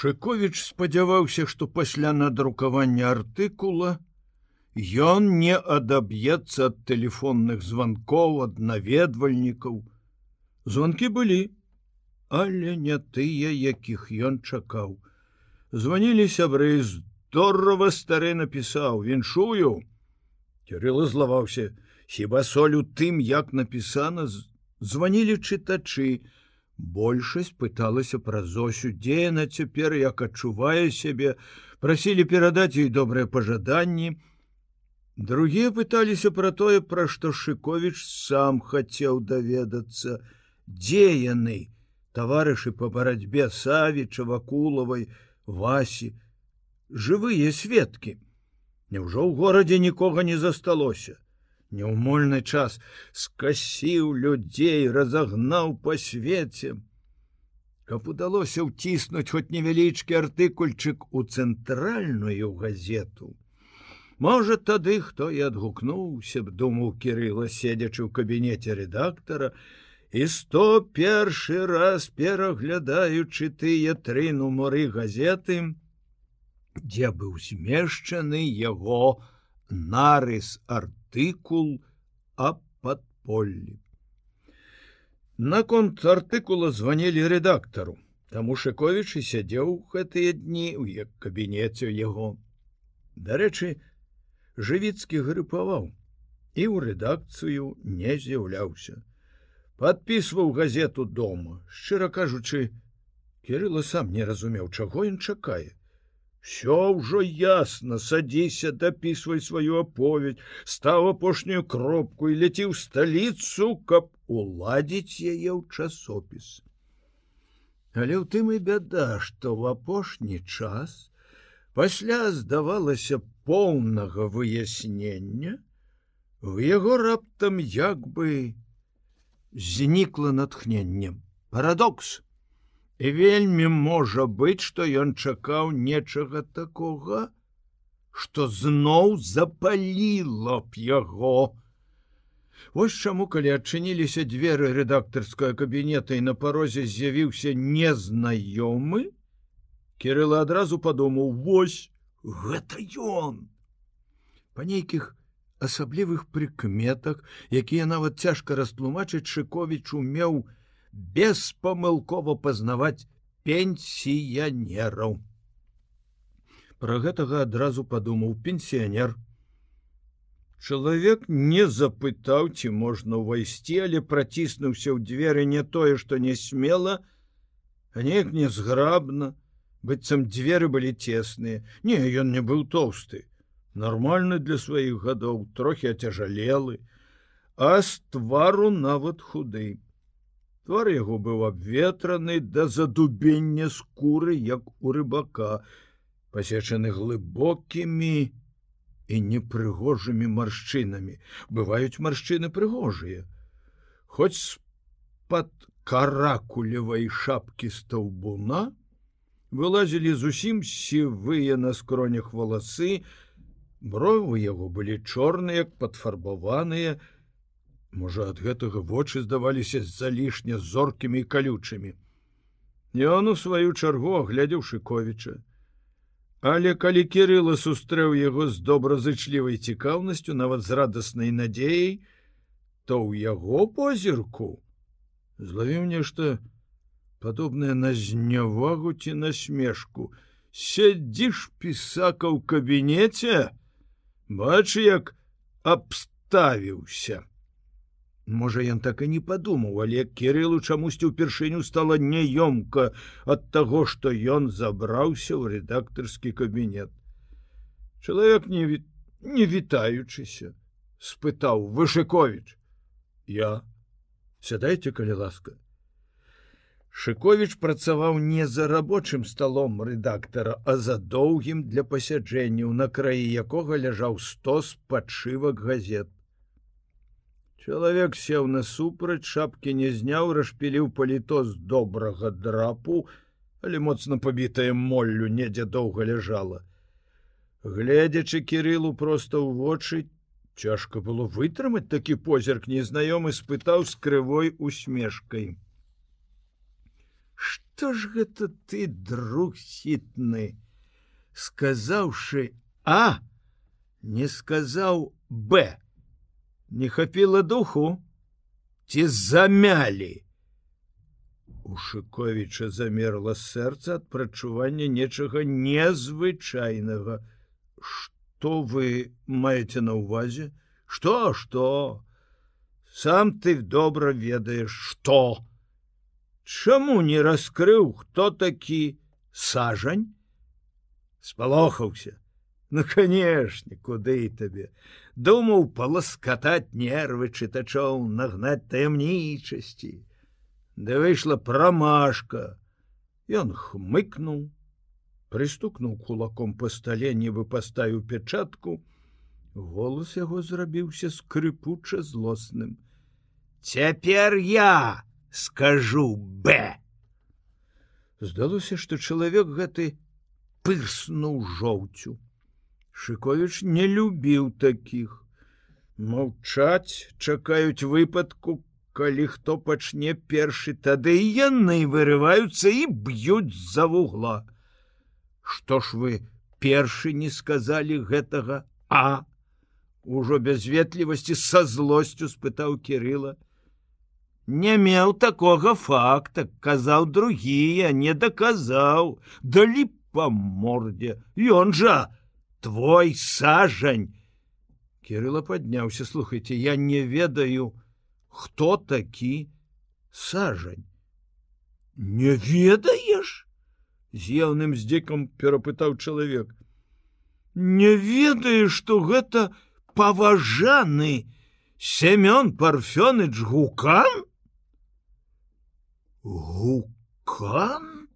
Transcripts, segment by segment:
Шковіч спадзяваўся, што пасля надрукавання артыкула ён не адаб'ецца ад тэлефонных званкоў ад наведвальнікаў. Званкі былі, але не тыя, якіх ён чакаў. Званілі сябры здорова стары напісаў віншую. Кірыла злаваўся, хіба соль у тым, як напісана, званілі чытачы, Большасць пыталася пра зосю дзеяна цяпер як адчувае сябе прасілі перадаць ёй добрыя пажаданні. Другія пыталіся пра тое пра што шыковіч сам хацеў даведацца. Дзе яны таварышы по барацьбе савіча вакулавай васі? Жывыя сведкі. Няўжо ў горадзе нікога не засталося Няўмольны час скасіў людзей, разагнаў па свеце. Каб удалося ўціснуць хоць невялічкі артыкульчык у цэнтральную газету. Можа, тады хто і адгукнуўся б, думаў Кірыла, седзячы ў кабінеце рэдактара, і сто першы раз пераглядаючы тыя тры нумары газеты, дзе быў змешчаны яго нарыс артыкул артыкул о подполлі. Наконт артыкула званілі рэдактару, таму Шковіч і сядзеў гэтыя дні ў як кабінеце яго. Дарэчы, жывіцкі грыпаваў і ў рэдакцыю не з'яўляўся. Падпісваў газету дома, шчыра кажучы, Кірыла сам не разумеў, чаго ён чакае. Всё ўжо ясно, садзіся, дапісвай сваю аповедь, стаў апошнюю кропку і ляціў сталіцу, каб уладзіць яе ў часопіс. Але ў тым і бяда, што ў апошні час, пасля здавалася поўнага выяснення, в яго раптам як бы знікла натхненнем парадокс вельмі можа быць, што ён чакаў нечага такога, што зноў запаліла б яго. Вось чаму, калі адчыніліся дзверы рэдактарскага кабінета і на парозе з'явіўся незнаёмы, Кірыла адразу падумаў: вось гэта ён. Па нейкіх асаблівых прыкметах, якія нават цяжка растлумачыць Шковіч умеў, беспамылкова пазнаваць пенсіянераў. Пра гэтага адразу падумаў пенсіянер. Чалавек не запытаў, ці можна ўвайсці, але праціснуўся ў дзверы не тое, што не смела, а неяк незграбна, быццам дзверы былі цесныя. Не, ён не быў тоўсты, нармальны для сваіх гадоў, трохі ацяжалелы, а з твару нават худый. Твар яго быў абветраны да задубення скуры, як у рыбака, пасечаны глыбокімі і непрыгожымі маршчынамі. Бываюць маршчыны прыгожыя. Хоць з-пад каракулевай шапкі стаўбуна вылазілі зусім сівыя на скронях валасы, бровы яго былі чорныя, як падфарбаваныя, Можа, ад гэтага вочы здаваліся залішне зоркімі і калючымі. Ён у сваю чаргу аглядзеў шыковіча. Але калі кірыла сустрэў яго з добразычлівай цікаўнасцю, нават з радаснай надзеяй, то ў яго позірку злавіў нешта падобнае на знявагу ці на смешку. Сядзіш пісака ў кабінеце, бачы, як абставіўся. Можа, ён так і не падумаў, але кірылу чамусьці ўпершыню стала няёмка ад таго, што ён забраўся ў рэдактарскі кабінет. Чалавек не, ві... не вітаючыся, спытаў вышыкович: Я сядайце, калі ласка. Шковіч працаваў не за рабочым сталом рэдактара, а за доўгім для пасяджэнняў, на краі якога ляжаў стос падшывак газет. Чалавек сеў насупраць шапкі не зняў, расшпіліў паліто з добрага драпу, але моцна пабітае моллю недзе доўга ляжала. Гледзячы кірылу проста ў вочы, цяжка было вытрымаць такі позірк незнаёмы спытаў з крывой усмешкай. Што ж гэта ты друг сітны сказаўшы а не сказаў б не хапіла духу. Ці замялі у шыковіча замерла сэрца ад прачування нечага незвычайнага. Что вы маеце на увазе что что сам ты добра ведаеш что чаму не раскрыў хто такі сажань? Спалохаўся ну канешне куды табе. Думаў паласкатаць нервы чытачоў нагнаць таямнічасці. Да выйшла прамашка. Ён хмыкнул прыстукнуў кулаком по стале нібы паставіў пячатку. Голос яго зрабіўся скрыпуча злосным. Цяпер я скажу б здалося што чалавек гэты пырснуў жоўцю. Шковіч не любіў такіх. Маўчаць чакаюць выпадку, калі хто пачне першы, тады і яны вырываюцца і б'юць за вугла. Што ж вы першы не сказалі гэтага, а Ужо без ветлівасці са злосцю спытаў кирилла. Не меў такога факта, казаў другія, не даказаў, далі по морде ён жа твой сажань кирилла подняўся слухайте я не ведаю хто такі сажань не ведаеш з яўным здзекам перапытаў чалавек не ведаю что гэта паважаны семён парфёныч гукан? Гукан?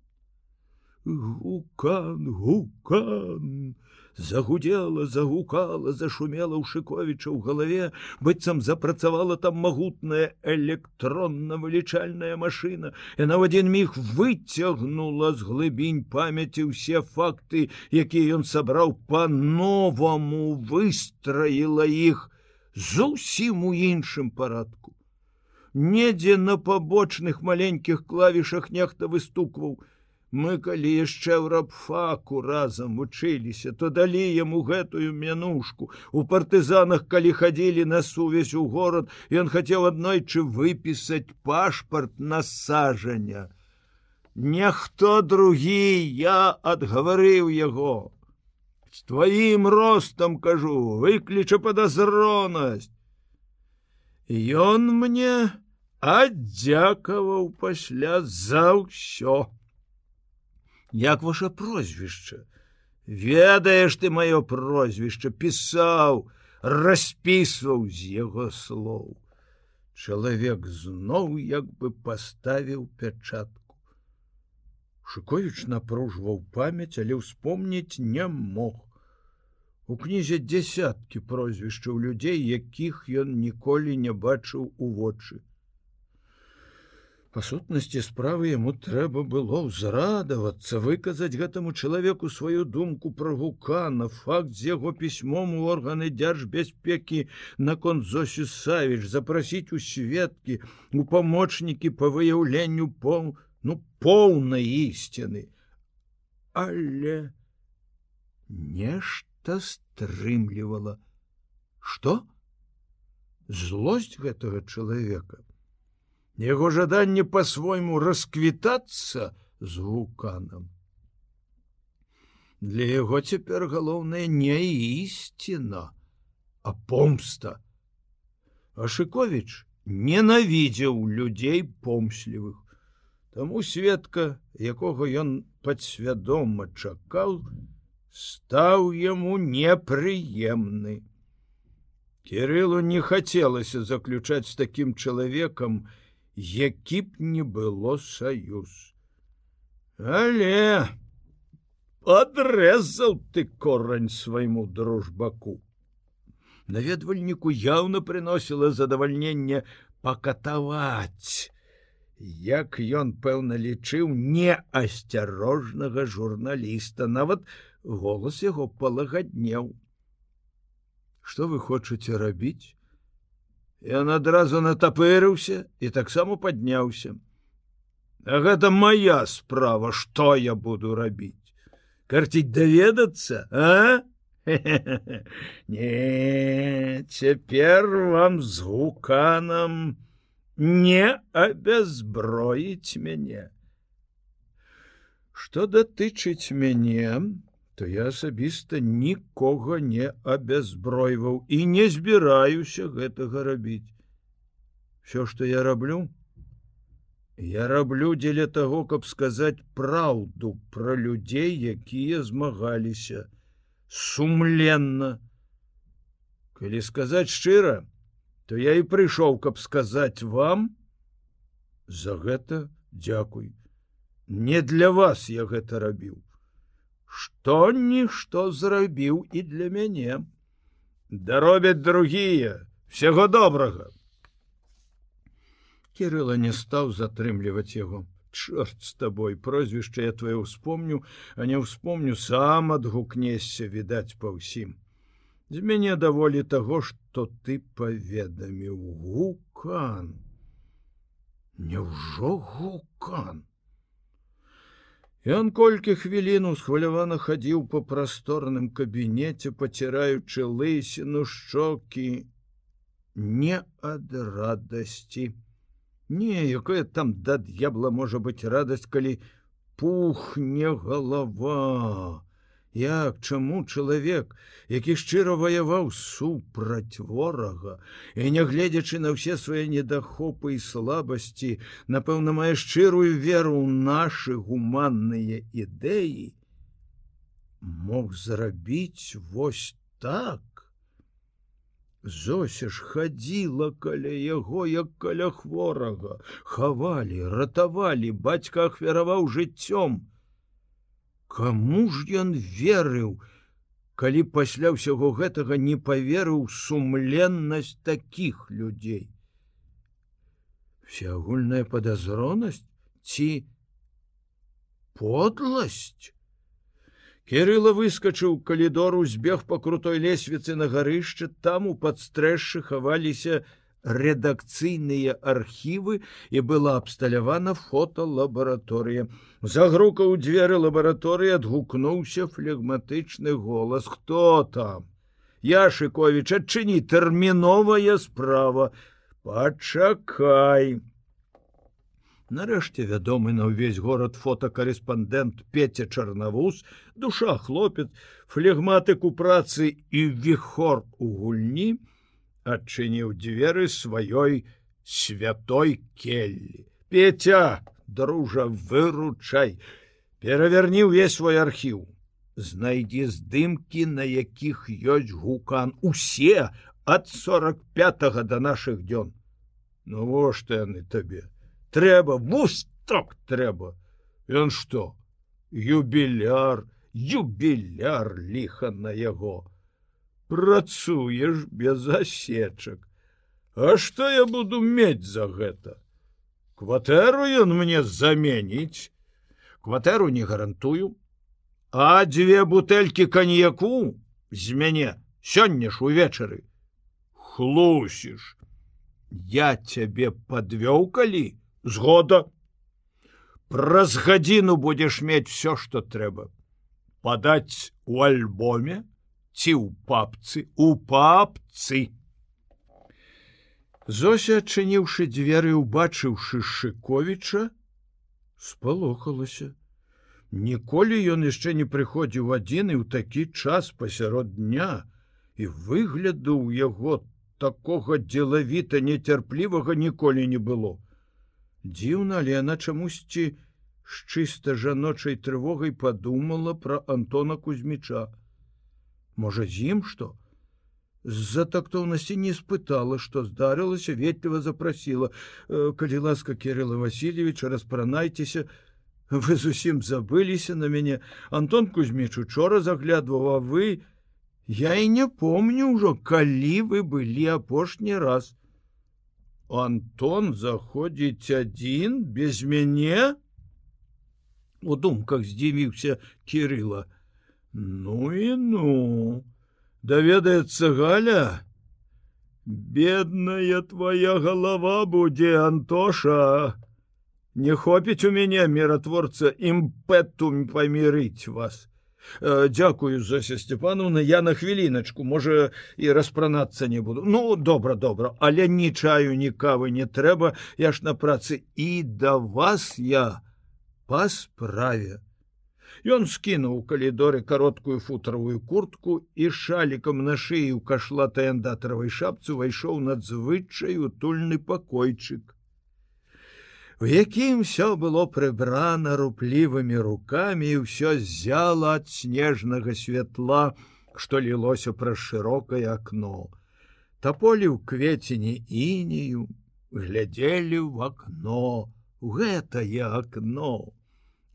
Гукан гукан загудела загукала зашумела ў шыковіча ў галаве быццам запрацавала там магутная электронна вылічальная машина яна в один міг выцягнула з глыбінь памяці ўсе факты якія ён сабраў по-новаму выстраіла іх зусім у іншым парадку. Недзе на пабочных маленькіх клавішах нехта выстукваў Мы калі яшчэ ў рабфаку разам вучыліся, то далі яму гэтую мянушку. У партызанах, калі хадзілі на сувязь у горад, ён хацеў аднойчы выпісаць пашпарт насажання. Няхто другі я адгаварыў яго. З тваім ростам кажу, выкліча падазронасць. Ён мне аддзякаваў пасля за ўсё як ваше прозвішча? Ведаеш ты маё прозвішча пісаў распісваў з яго слоў. Чалавек зноў як бы паставіў пячатку. Шуковіч напружваў памяць але ўспомніць не мог. У кнізе дзясяткі прозвішчаў людзей якіх ён ніколі не бачыў у вочы Па сутнасці справы яму трэба было ўзрадавацца, выказаць гэтаму чалавеку сваю думку пра гукана, факт з яго пісьмом у органы дзяржбяспекі наконт Зосю Савіч, запрасіць у сведкі, у памочнікі па выяўленню пол, ну поўнай ісціны. Але нешта стрымлівала. Што? Злосць гэтага чалавека яго жаданне по-свойму расквітацца з вулканам. Для яго цяпер галоўнае не ісціна, а помста. Ашыкович ненавідзеў людзей помслівых. Таму сведка, якога ён падсвядома чакаў, стаў яму непрыемны. Кірылу не хацелася заключаць з такім чалавекам, які б не было саюз. Але адрэзаў ты корань свайму дружбаку. Наведвальніку яўна прыносіла задавальненне пакатаваць, як ён пэўна лічыў неасцярожнага журналіста, нават голас яго палагаднеў. Што вы хочаце рабіць? Ён адразу натапырыўся і таксама падняўся. А гэта моя справа что я буду рабіць карціць даведацца а? Не цяпер вам з гуканам не абязброіць мяне что датычыць мяне то я асабіста нікога не абязбройваў і не збіраюся гэтага рабіць все что я раблю Я раблю дзеля таго, каб сказаць праўду пра людзей, якія змагаліся сумленна. Калі сказаць шчыра, то я і прыйшоў, каб сказаць вам за гэта дзякуй. Не для вас я гэта рабіў. Што нішто зрабіў і для мяне. Даробяць другія, всяго добрага. Кирыла не стаў затрымліваць яго. Чорт з табой прозвішча я твоё успомню, а не ўспомню сам адгукнесся відаць па ўсім. З мяне даволі таго, што ты паведаміў гукан. Няўжо гукан. Ён колькі хвілін усхвалявана хадзіў па прасторным кабінеце, паціраючы лысіну шчокі не ад радасці. Не, якое там да д'ябла можа быць радасць, калі пухне голова. Як чаму чалавек, які шчыра ваяваў супраць ворага і нягледзячы на ўсе свае недахопы і слабасці, напэўна, мае шчырую веру ў нашы гуманныя ідэі, мог зрабіць вось так. Зося ж хадзіла каля яго, як каля хворага, хавалі, ратавалі, бацька ахвяраваў жыццём. Каму ж ён верыў, калі пасля ўсяго гэтага не паверыў сумленнасць такіх людзей. Всеагульная падазронасць ці подласць. Кирилла выскочыў калідору збег по крутой лесвіцы на гарышча там у падстрэшшы хаваліся рэдакцыйныя архівы і была абсталявана фотолабараторыя загрука ў дзверы лабараторыі адгукнуўся флегматычны голас кто там? Яшыкович адчыні тэрміновая справа. Пачакай Нарэшце вядомы на ўвесь горад фотокарэспандэнт Пеця Чарнавуз, душа хлопец, флегматык у працы і віхор у гульні адчыніў дзверы сваёй святой келлі. Петя, дружа, выручай, пераверні ўвесь свой архіў. Знайдзі здымкі, на якіх ёсць гукан усе ад 45 до наших дзён. Ну во што яны табе трэба вусток трэба ён что юбіляр юбіляр ліха на яго працуеш без засечак А что я буду мець за гэта? Кватэру ён мне заменіць. Кватэру не гарантую. А дзве бутэлькі каньяку з мяне сёння ж увечары. Хлусіш. Я цябе подвёў калі? Згода праз гадзіну будзеш мець все что трэба. Падаць у альбоме ці ў папцы? У папцы. Зося адчыніўшы дзверы убачыўшы шыковіча спалохалася. Ніколі ён яшчэ не прыходзіў адзін і ў такі час пасярод дня і выгляду ў яго такога дзелавіта нецярплівага ніколі не было. Дзіўна, але яна чамусьці з чыста жаночай трывогай падумала пра Антона Кузьміча. Можа, з ім што? З-за тактоўнасці не спытала, што здарылася, ветліва запрасіла: «Э, калі ласка Кирилла Васильевича распранайцеся, вы зусім забыліся на мяне. Антон Кузьміч учора заглядваў, а вы, Я і не помню ўжо, калі вы былі апошні раз. Антон заходзіць адзін без мяне у думках здзівіўся кирилла Ну і ну даведаецца галя бедная твоя голова будзе антоша Не хопіць у мяне міратворца імпэтум памірыць вас. Э, дзякую Зося Степановна, я на хвіліначку, можа і распранацца не буду. Ну добра, добра, але ні чаю, ні кавы не трэба, я ж на працы і да вас я па справе. Ён скінуў у калідоры кароткую футравую куртку і шалікам на шыі ў кашлатай андатаравай шапцу ўвайшоў надзвычай утульны пакойчык у якім все было прыбрана руплівымі руками і ўсё зяла ад снежнага святла, што лілося праз шырокае акно. Таполі ў кветені інію глядзелі ў акно, гэтае акно.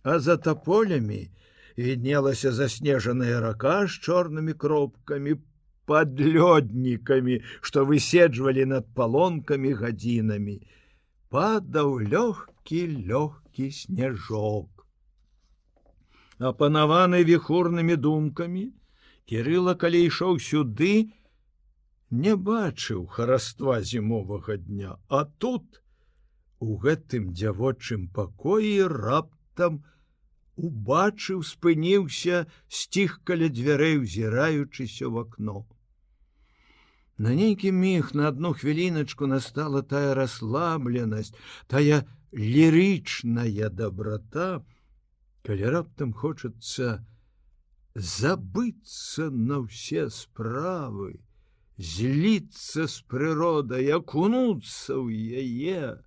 А за таполямі віднелася заснежаная рака з чорнымі кропкамі, подлёднікамі, што выседжвалі над палонкамі гадзінамі падаў лёгкі лёгкі снежок. Апанаваны віхурнымі думкамі, Кірыла, калі ішоў сюды, не бачыў хараства зімовага дня, а тут у гэтым дзявочым пакоі раптам убачыў, спыніўся, сціх каля дзвярэй, узіраючыся ў акно. На нейкі міг на одну хвіліначку настала тая расслабленасць, тая лірычная доброта, калі раптам хочацца забыцца на ўсе справы, зліцца з прыродай, акунуцца ў яе.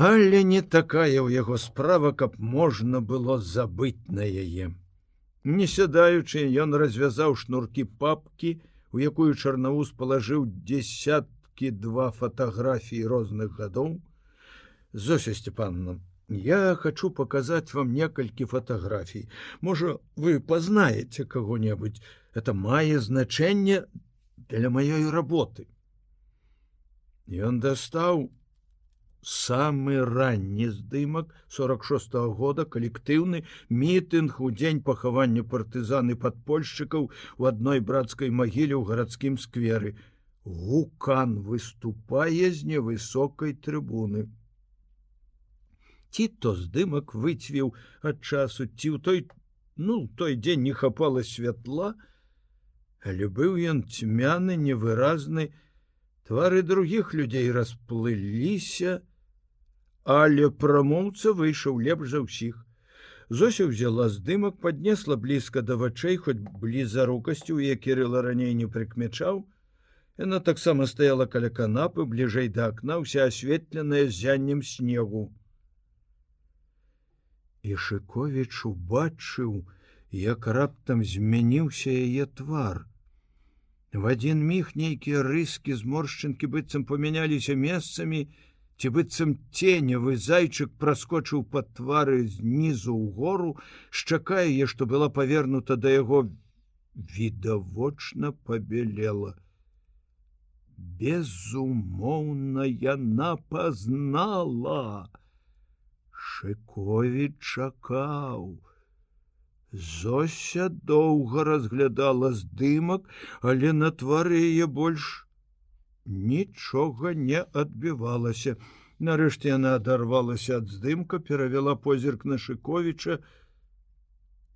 Але не такая ў яго справа, каб можна было забыць на яе. Не сядаючы, ён развязаў шнуркі папкі, у якую чарнаус палажыў десяткі два фатаграфіі розных гадоў. Зося степанна я хочу показать вам некалькі фатаграфій. Можа вы пазнаеце кого-небудзь это мае значэнне для маёй работы ён дастаў самы ранні здымак 46 -го года калектыўны мітынг у дзень пахавання партызаны падпольшчыкаў у адной брацкай магіле ў гарадскім скверы. Гукан выступае з невысокай трыбуны. Ці то здымак выцвіў ад часу ці ў той ну той дзень не хапала святла але быў ён цьмяны невыразны. Твары других людзей расплыліся але прамоўца выйшаў лепш за ўсіх. Зося ўзяла здымак, паднесла блізка да вачэй, хоць блізарукасцю, я кірыла раней не прыкмячаў. Яна таксама стаяла каля канапы бліжэй да акна, вся асветленая зяннем снегу. І Шковіч убачыў, як раптам змяніўся яе твар. В адзін міг нейкія рыскі зморшчынкі быццам памяняліся месцамі, ці быццам ценевы зайчык праскочыў па твары знізу ў гору шчакае што была павернута да яго відавочна пабелела безумоўна яна пазнала! Шыкові чакаў. Зося доўга разглядала здымак але на твары яе больш нічога не адбівалася. Нарэшце яна адарвалася ад здымка, перавяла позірк на Шковіча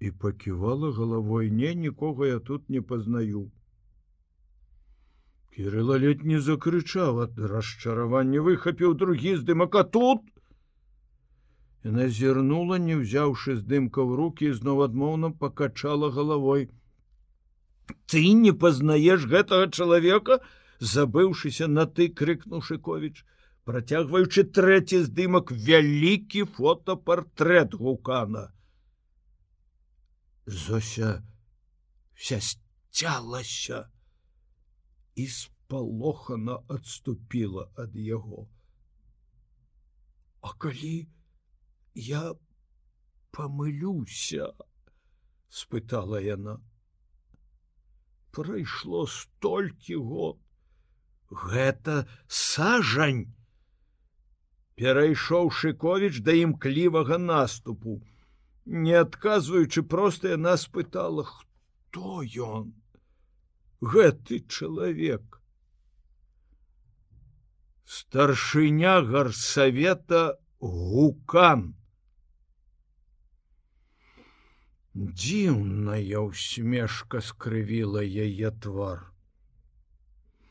і паківала галавой не нікога я тут не пазнаю. Кірыла ледь не закрычаў ад расчаравання выхапіў другі здымака тут. Яна зірнула, не ўзяўшы здымка ў руки, зноў адмоўна пакачала галавой. Ты не пазнаеш гэтага чалавека, забыўшыся на ты крыкнуў шыковіч працягваючы трэці здымак вялікі фотопартрэт гукана зося вся сцялася і спалохана адступіла ад яго а калі я памылюся спытала яна прайшло столькі год гэта сажань перайшоў шыковіч да імклівага наступу не адказваючы проста яна спытала хто ён гэты чалавек старшыня гарсавета гукан. Дзіўная ўсмешка скрывіла яе твар.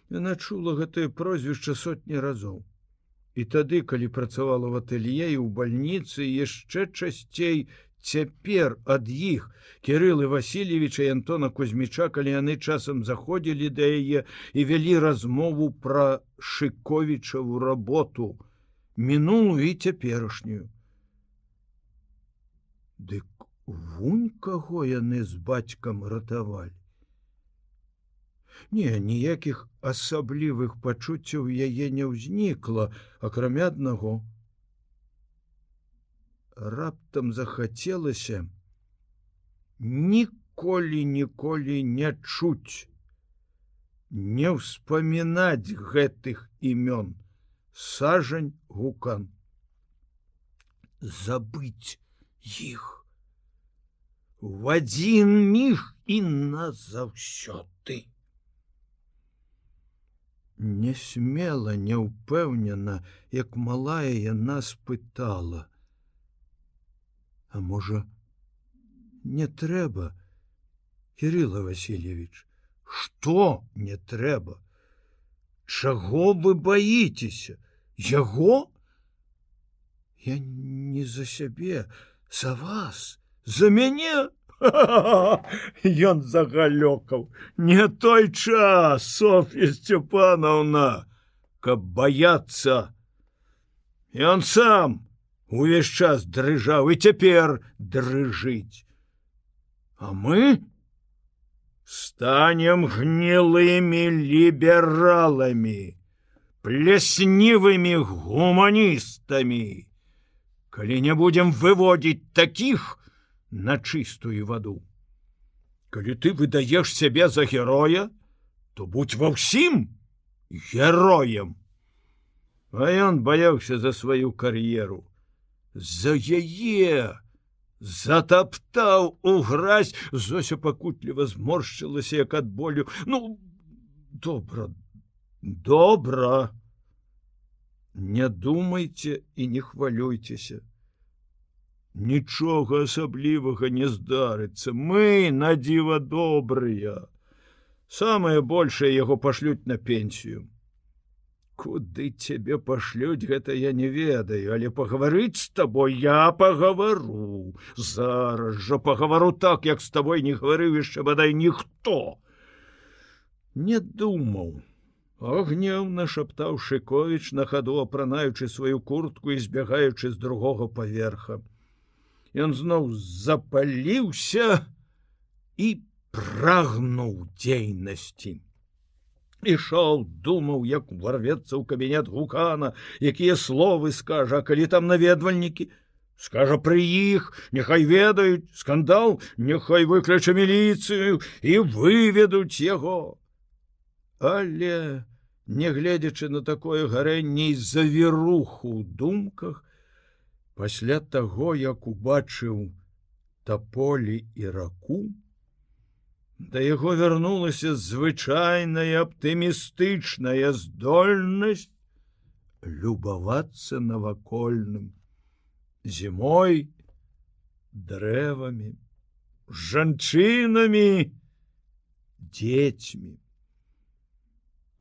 Яна чула гэтае прозвішча сотні разоў. І тады, калі працавала в ателье і ў бальніцы яшчэ часцей цяпер ад іх кирылы Васильевича і Антона Кузьміча, калі яны часам заходзілі да яе і вялі размову пра шыковічаву работу, мінулую і цяперашнюю. Дык Вунь каго яны з бацькам ратавалі. Не, ніякіх асаблівых пачуццяў яе не ўзнікла, акрамя аднаго. Раптам захацелася ніколі ніколі не чуць, не ўспамінаць гэтых імён, сажань гукан, забыць іх в один міг і назаўсёды. Несмела, няўпэўнена, як малая яна спытала: « А можа, не трэба, Кирилла Васильевич, что не трэба? Чаго вы баіцеся? Яго? Я не за сябе, за вас, за мяне ён загалёкаў. Не той час Софья сцюпановна каб баяцца. Ён сам увесь час дрыжаў і цяпер дрыжыць. А мы станем гнілымі лібераламі плеснівымі гуманістамі. Калі не будем выводзіць таких на чыстую ваду. Калі ты выдаеш сябе за героя, то будь ва ўсім героем. А ён баяўся за сваю кар'еру. За яе затаптаў у гразь, Зося пакутліва зморшчылася як ад болю. Ну добра, добра. Не думайце і не хвалюйцеся нічога асаблівага не здарыцца. Мы на дзіва добрыя. Самае большее яго пашлюць на пенсію. Куды цябе пашлюць гэта я не ведаю але пагаварыць з табой я пагавару. Зараз жа пагавару так як з табой не гаварыў яшчэ бадай ніхто. Не думаў. Гневна шаптаў шыковіч на хаду апранаючы сваю куртку і збягаючы з другога паверха ён зноў запаліўся і прагнуў дзейнасці. Ішоў, думаў, як уварвецца ў кабінет гукана, якія словы скажа, калі там наведвальнікі, скажа пры іх, няхай ведаюць скандал, няхай выключа міліцыю і выведуць яго. Але, нягледзячы на такое гарэнне і завіруху ў думках, пасля таго як убачыў таполі і раку да яго вярнулася звычайная аптымістычная здольнасць любавацца навакольным зімой дрэвамі жанчынамі дзецьмі.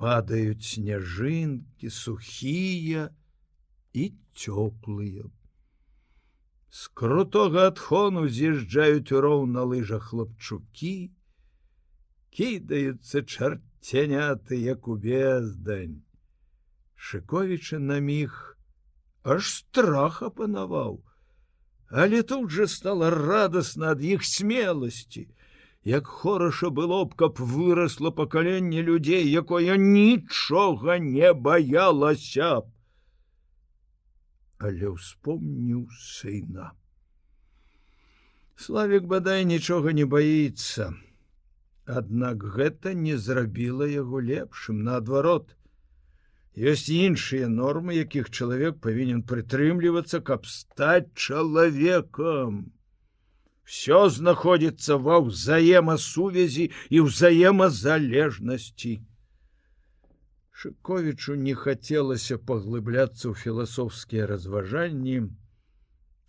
Падаюць сняжынкі сухія і цёплыя З крутога адхону з'язджаюць роў на лыжах хлопчукі, кідаюцца чарцяняты, як у бездань. Шковічы на міг аж страх апанаваў, Але тут жа стала радасна ад іх смеласці, як хораша было б, каб вырасла пакаленне людзей, якое нічога не баялася б але ўспомніў сына. Славік бадай нічога не баіцца. Аднак гэта не зрабіла яго лепшым наадварот. Ёсць іншыя нормы, якіх чалавек павінен прытрымлівацца, каб стаць чалавекам. Всё знаходзіцца ва ўзаемасувязі і ўзаемазалежнасці. Шковічу не хацелася паглыбляцца ў філасофскія разважанні,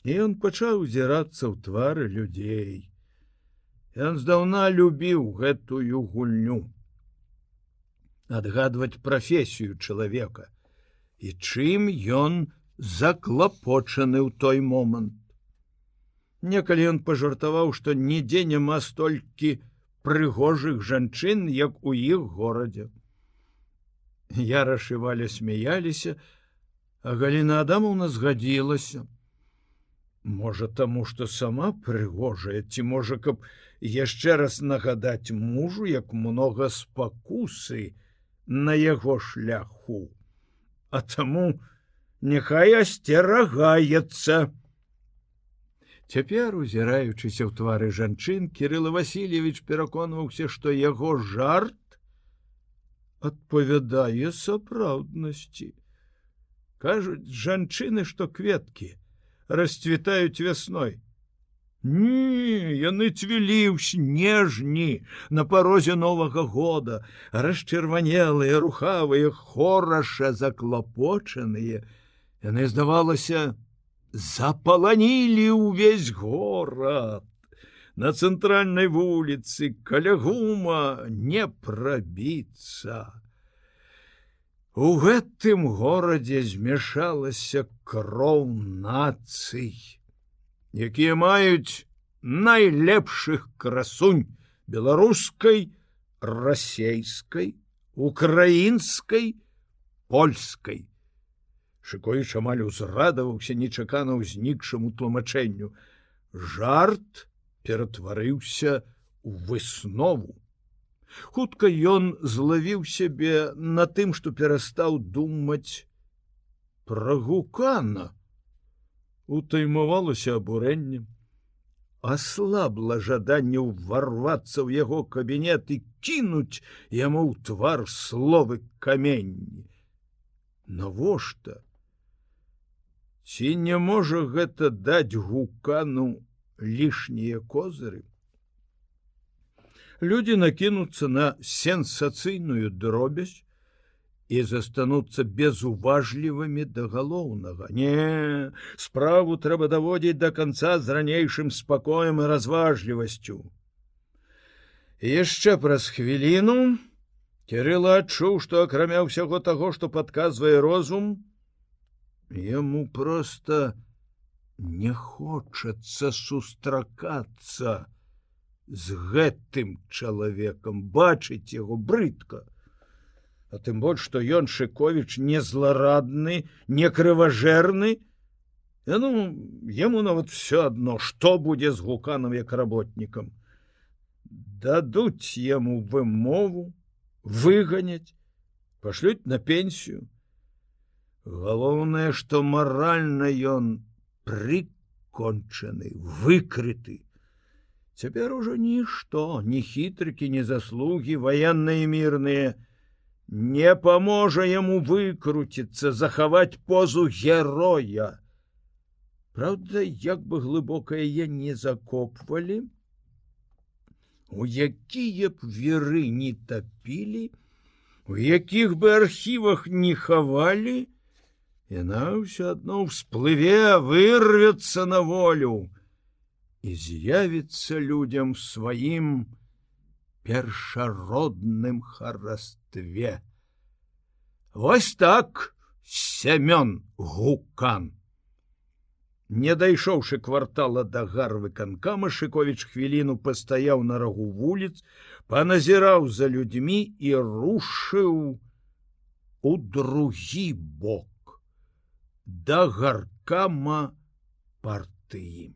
і ён пачаў узірацца ў твары людзей. Ён здаўна любіў гэтую гульню. Адгадваць прафесію чалавека і чым ён заклапочаны ў той момант. Некалі ён пажартаваў, што нідзе няма столькі прыгожых жанчын, як у іх горадзе. Я расшывалі смяяліся, а Галіна Адамовна згадзілася. Можа таму, што сама прыгожая, ці можа, каб яшчэ раз нагадаць мужу, як многа спакусы на яго шляху. А таму няхай асцерагаецца. Цяпер, узіраючыся ў твары жанчын, Кірыла Васильевич пераконваўся, што яго жарт адпавядае сапраўднасці. Кажуць жанчыны, што кветкі расцвітаюць вясной. Не, яны цвілі ў снежні на парозе новага года, расчырванелыя, рухавыя, хораша заклапочаныя. Яны, здавалася, запаланілі ўвесь горад на цэнтральнай вуліцы каля гума не прабіцца. У гэтым горадзе змяшалася кроў нацый, якія маюць найлепшых красунь беларускай, расейскай, украінскай, польскай. Шыкоіч амаль узрадаваўся нечакана ўзнікшаму тлумачэнню. Жарт ператварыўся у выснову. Хутка ён злавіў сябе на тым, што перастаў думаць пра гукана. Утаймавалася абурэннем, аслабла жаданне ўварвацца ў яго кабінет і кінуць яму ў твар словы каменні. Навошта? Ці не можа гэта даць гукану лішнія козыры. Людзі накінуцца на сенсацыйную дробязь і застануцца безуважлівымі да галоўнага. Не, справу трэба даводзіць да канца з ранейшым спакоем і разважлівасцю. Яшчэ праз хвіліну Кірыла адчуў, што акрамя ўсяго таго, што падказвае розум, яму проста, не хочацца сустракацца з гэтым чалавекам. Бачыць яго брыдка. А тым больш што ён шыковіч не зларадны не крыважэрны. Ну яму нават все адно што будзе з гуканам як работнікам. Дадуць яму вымову выганяць пашлюць на пенсію. Галоўнае што маральна ён не прыкончаны выкрыты. Цяпер ужо нішто ні хітрыкі не заслугі ваенныя мірныя. Не паможа яму выкруціцца захаваць позу героя. Праўда як бы глыбокае я не закопвалі у якія б веры не тапілі у якіх бы архівах не хавалі яна ўсё адно ўсплыве вырвецца на волю і з'явіцца людям сваім першародным харастве. Вось так сямён гукан. Не дайшоўшы квартала да гарвы канкама Шковіч хвіліну пастаяў на рагу вуліц, паназіраў за людзьмі і рушыў у другі бок да гаркама партыі.